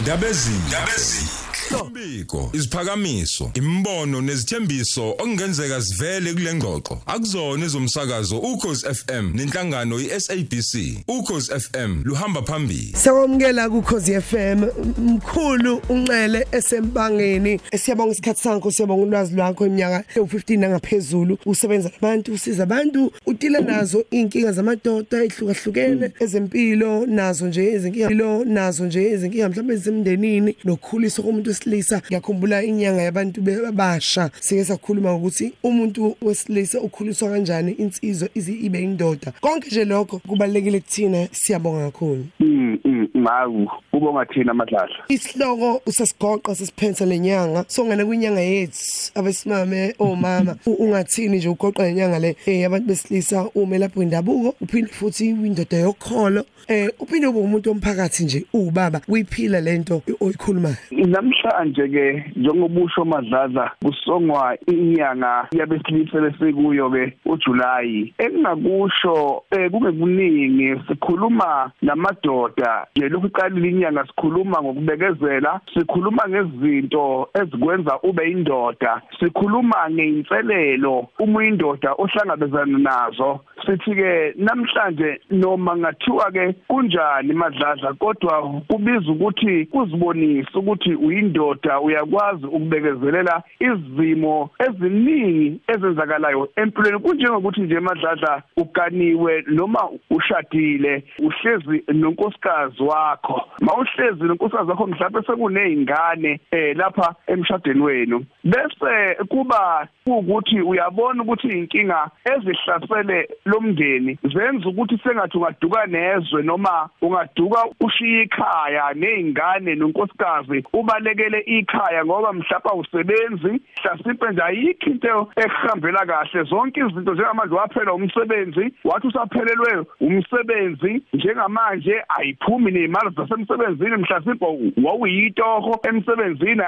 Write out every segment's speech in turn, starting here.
ndabezini ndabezini mbiko isiphakamiso imbono nezithembiso okungenzeka sivele kule ngxoxo. Akuzona ezomsakazo ukhozi FM nenhlangano iSABC ukhozi FM luhamba phambili. Sawamukela kukhozi FM mkhulu uncele esembangeni. Siyabonga isikhathi sakho siyabonga ulwazi lwakho iminyaka u15 nangaphezulu. Usebenza nabantu usiza abantu utila nazo inkinga zamadoda ehlukahlukene ezempilo nazo nje izinkinga lo nazo nje izinkinga mhlawumbe ezemndenini nokukhuliswa komuntu wesilisa ngiyakhumbula inyanga yabantu babasha sike sakhuluma ukuthi umuntu wesilisa ukhuliswa kanjani insizwa ize ibe indoda. Konke nje lokho kubalekile kuthina siyabonga kakhulu. Mm, mm, mawu ubonga thina madlahla isihloko usasigoqa sesiphensa lenyanga songena kwinyanga yethu abesimame omama. U- ungathini nje ugoqa lenyanga le? Eh yabantu besilisa ume lapho indabuko uphinde futhi windoda yokholo. Eh uphinde ube umuntu omphakathi nje ubaba uyiphila lento oyikhulumayo. Namhlanje ke njengobusho madlala kusongwa inyanga yabesilisa lesikuyo ke uJuly engakusho eh kungekuningi sikhuluma namadoda nje lokhu iqalile inyanga sikhuluma ngokubekezela sikhuluma ngezinto ezikwenza ube indoda sikhuluma ngeinselelo uma uyindoda ohlangabezana nazo. Sithi ke namhlanje noma ngathiwa ke kunjani madladla kodwa kubiza ukuthi kuzibonise ukuthi uyindoda uyakwazi ukubekezelela izimo eziningi ezenzakalayo empilweni. Kunjengokuthi nje madladla ukaniwe noma ushadile uhlezi nonkosikazi wakho. Mawuhlezi nonkosikazi wakho mhlawumbe sekunezingane eh lapha emshadweni wenu. Bese kuba ukuthi uyabona ukuthi inkinga ezihlasele lomndeni zenza ukuthi sengathi ungaduka nezwe noma ungaduka ushiya ikhaya nezingane nonkosikazi ubalekele ikhaya ngoba mhlawumbe usebenzi hlasimpe nje ayikho into ehambela kahle. Zonke izinto njengamanje waphela umsebenzi wathi usaphelelwe umsebenzi njengamanje ayiphumi nezimali zasemsebenzini mhlasimpe wawuyitoho emsebenzini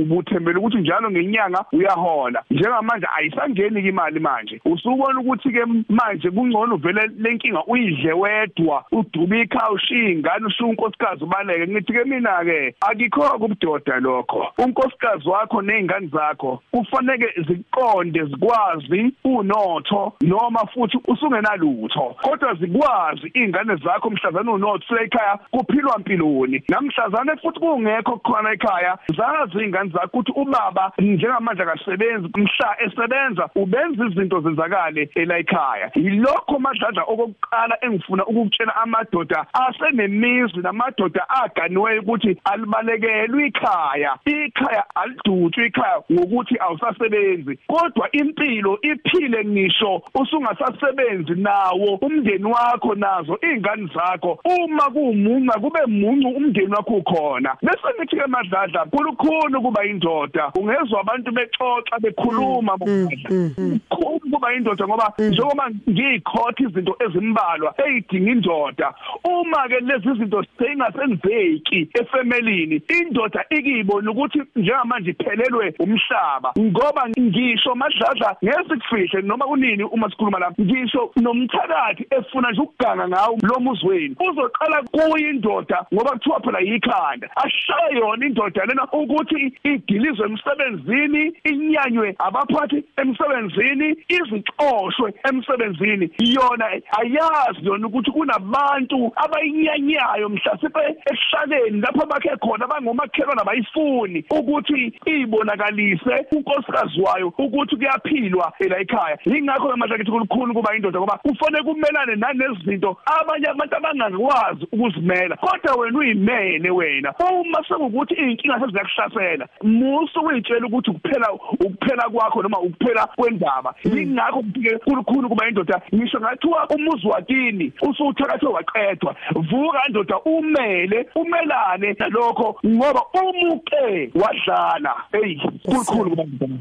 ubuthembele ukuthi njalo ngenyanga uyahola. Njengamanje ayisangeni imali manje. Usubona ukuthi ke manje kungcono vele lenkinga uyidle wedwa uduba ikhaya ushiya ingane ushiya unkosikazi ubaleke. Ngithi ke mina ke akikho kubudoda lokho. Unkosikazi wakho nezingane zakho kufanele ziqonde zikwazi unotho noma futhi usungenalutho. Kodwa zikwazi ingane zakho mhlazana unotho ekhaya kuphilwa impiloni namhlazana futhi kungekho khona ekhaya zazi ingane zakho ukuthi ubaba njengamanje akasebenzi mhla esebenza ubenza izinto zenzakale ela ekhaya. Yilokho madladla okokuqala engifuna ukukutshela amadoda asenemizi namadoda aganiweyo ukuthi alibalekelwe ikhaya. Ikhaya alidutshwe ikhaya ngokuthi awusasebenzi kodwa impilo iphile ngisho usungasasebenzi nawo umndeni wakho nazo izingane zakho. Uma kumunca kube muncu umndeni wakho ukhona. Bese ngithi ke madladla kulukhulu kuba indoda. Ungezwa abantu bexoxa bekhuluma kukhulu kuba indoda ngoba njengoba ngiyikhotha izinto ezimbalwa eyidinga indoda uma ke lezi zinto seyingasenzeki efemelini indoda ikibona ukuthi njengamanje iphelelwe umhlaba. Ngoba ngisho madladla ngesikufihle noma kunini uma sikhuluma la ngisho nomthakathi efuna nje ukuganga ngawo lo muzweni. Uzoqala kuyindoda ngoba kuthiwa phela yikhanda ashaye yona indoda lena ukuthi igilizwe emsebenzini inyanywe abaphathi emsebenzini izixoshwe emsebenzini. Yona ayazi yona ukuthi kunabantu abayinyanyayo mhlasipe eshaleni lapho bakhe khona abangomakhelwana bayifuni ukuthi ibonakalise unkosikazi wayo ukuthi kuyaphilwa ela ekhaya. Ingakho manje ngithi kulukhulu kuba indoda ngoba kufanele kumelane nanezinto abanye abantu abangakwazi ukuzimela. Kodwa wena uyimene wena. Uma sekukuthi inkinga seziyakuhlasela. Musu uyitshela ukuthi ukuphela ukuphela kwakho noma ukuphela kwendaba. Ingakho kufike kulukhulu kuba indoda ngisho ngathiwa umuzi wakini usuthakathwe waqedwa. Vuka indoda umele umelane nalokho ngoba umuke wadlala. Hey kulukhulu kuba indoda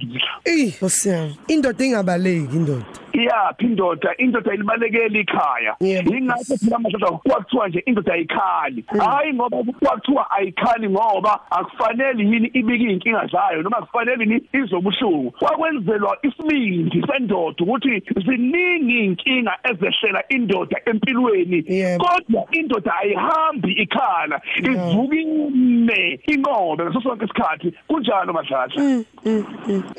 Eh, osiyami. Indoda ingabaleki indoda. Iyaphi indoda? Indoda ilibalekela ikhaya. Yebo. ingakho phela manje kwakuthiwa nje indoda ayikhali. Hayi ngoba kwakuthiwa ayikhali ngoba akufanele yini ibike inkinga zayo noma akufanele yini izobuhlungu. Kwakwenzelwa isibindi sendoda ukuthi ziningi inkinga ezehlela indoda empilweni. Yebo. kodwa indoda ayihambi ikhala ivuka ime inqobe ngaso sonke isikhathi. Kunjalo madladla?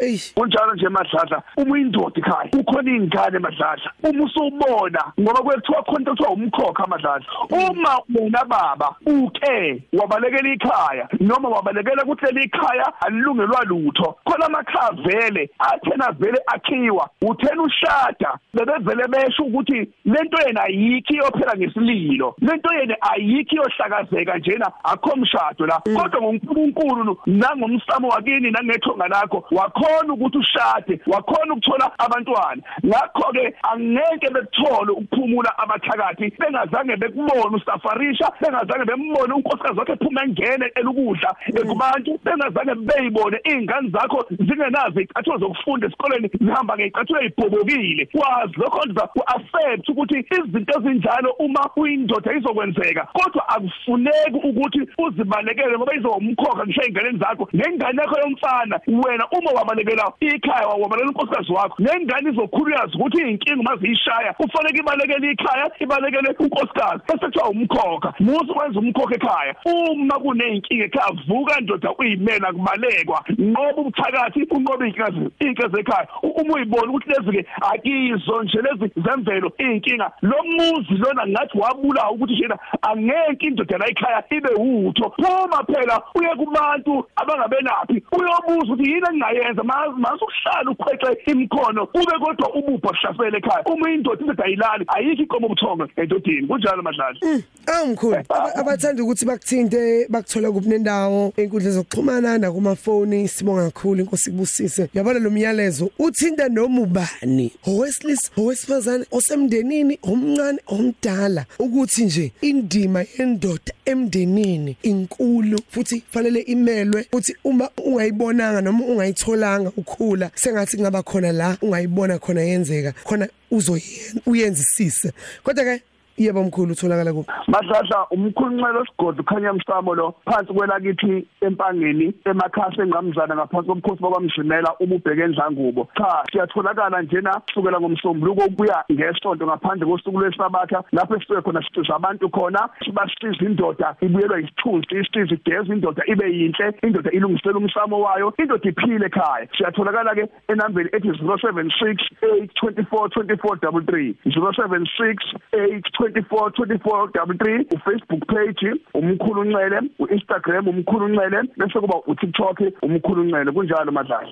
Eish. Kunjalo nje madladla uma uyindoda ekhaya ukhona ingane madladla? Uma usubona ngoba kwethiwa khona kuthiwa umkhokha madladla. Uma wena baba ukhe wabalekela ikhaya noma wabalekela kuhleli ikhaya alilungelwa lutho khona amakhaya vele athena vele akhiwa uthena ushada bebevele besho ukuthi lento yena ayikho iyophela ngesililo lento yena ayikho iyohlakazeka njena akho mshado la. Kodwa ngoNkulunkulu nangomsamo wakini nangethonga lakho wakhona ukuthi ushade wakhona ukuthola abantwana. Ngakho ke angeke bekuthole ukuphumula abathakathi bengazange bekubone usafarisha bengazange bembone unkosikazi wakhe ephuma engene elukudla kubantu bengazange beyibone izingane zakho zingenazo izicathulo zokufunda esikoleni zihamba ngezicathulo ezibhobokile kwazi lokho nza ku-accept ukuthi izinto ezinjalo uma uyindoda izokwenzeka. Kodwa akufuneki ukuthi uzibalekele ngoba izomkhokha ngisho ey'nganeni zakho. Nengane yakho yomfana wena uma wabalekela ikhaya wabalekela unkosikazi wakho nengane izokhula yazi ukuthi iy'nkinga uma ziyishaya kufanele ibalekele ikhaya ibalekele unkosikazi. Bese kuthiwa umkhokha. Musu wenza umkhokha ekhaya. Uma kuney'nkinga ekhaya vuka ndoda uyimena kubalekwa. Ngoba ubuthakathi unqoba iy'nkinga iy'nkinga zekhaya. U- uma uyibona ukuthi lezi-ke akizo nje lezi zemvelo iy'nkinga lo muzi lona ngathi wabulawa ukuthi njena angeke indoda la ekhaya ibe wutho. Phuma phela uye kubantu abangabenaphi uyobuza ukuthi yini engingayenza? Mase ukuhlala ukhwexe imkhono ube kodwa ubupha kuhlasela ekhaya. Uma indoda indoda ayilali ayikho ikomo ubuthongo endodeni. Kunjalo madlala awumkhulu Aba- abathanda ukuthi bakuthinte bakuthola kuphi nendawo. Einkundla zokuxhumana nakumafoni sibonga kakhulu inkosi kubusise yabona lo myalezo uthinta noma ubani? Owesilisa owesifazane osemndenini omncane omdala. Ukuthi nje indima yendoda emndenini inkulu futhi fanele imelwe. Futhi uma ungayibonanga noma ungayitholanga ukhula sengathi kungaba khona la ungayibona khona yenzeka khona uzoyenzisise kodwa ke yebo mkhulu utholakala kuphi? Madladla umkhulunxelo osigodlo ukhanya msamo lo. Phansi kwelakithi empangeni emakhasi engamzana ngaphansi komkhosi bakwamjimela uma ubheke endlangubo. Cha siyatholakala njena kusukela ngomsombuluko kuya ngesonto ngaphandle kosuku lwesabatha lapho esisuke khona sisiza abantu khona sibasiza indoda ibuyelwa isithunzi isisiza igeza indoda ibe yinhle indoda ilungisela umsamo wayo indoda iphile ekhaya. Siyatholakala ke enambeni ethi 076 824 2433 076 8 24 24 33 uFacebook page umkhulu Ncele uInstagram umkhulu Ncele bese kuba uTikTok umkhulu Ncele kunjalo madlala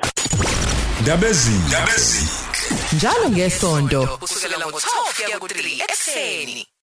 Ndabezi njalo ngesonto. Kusukela ngo12 kuya ku3 ekseni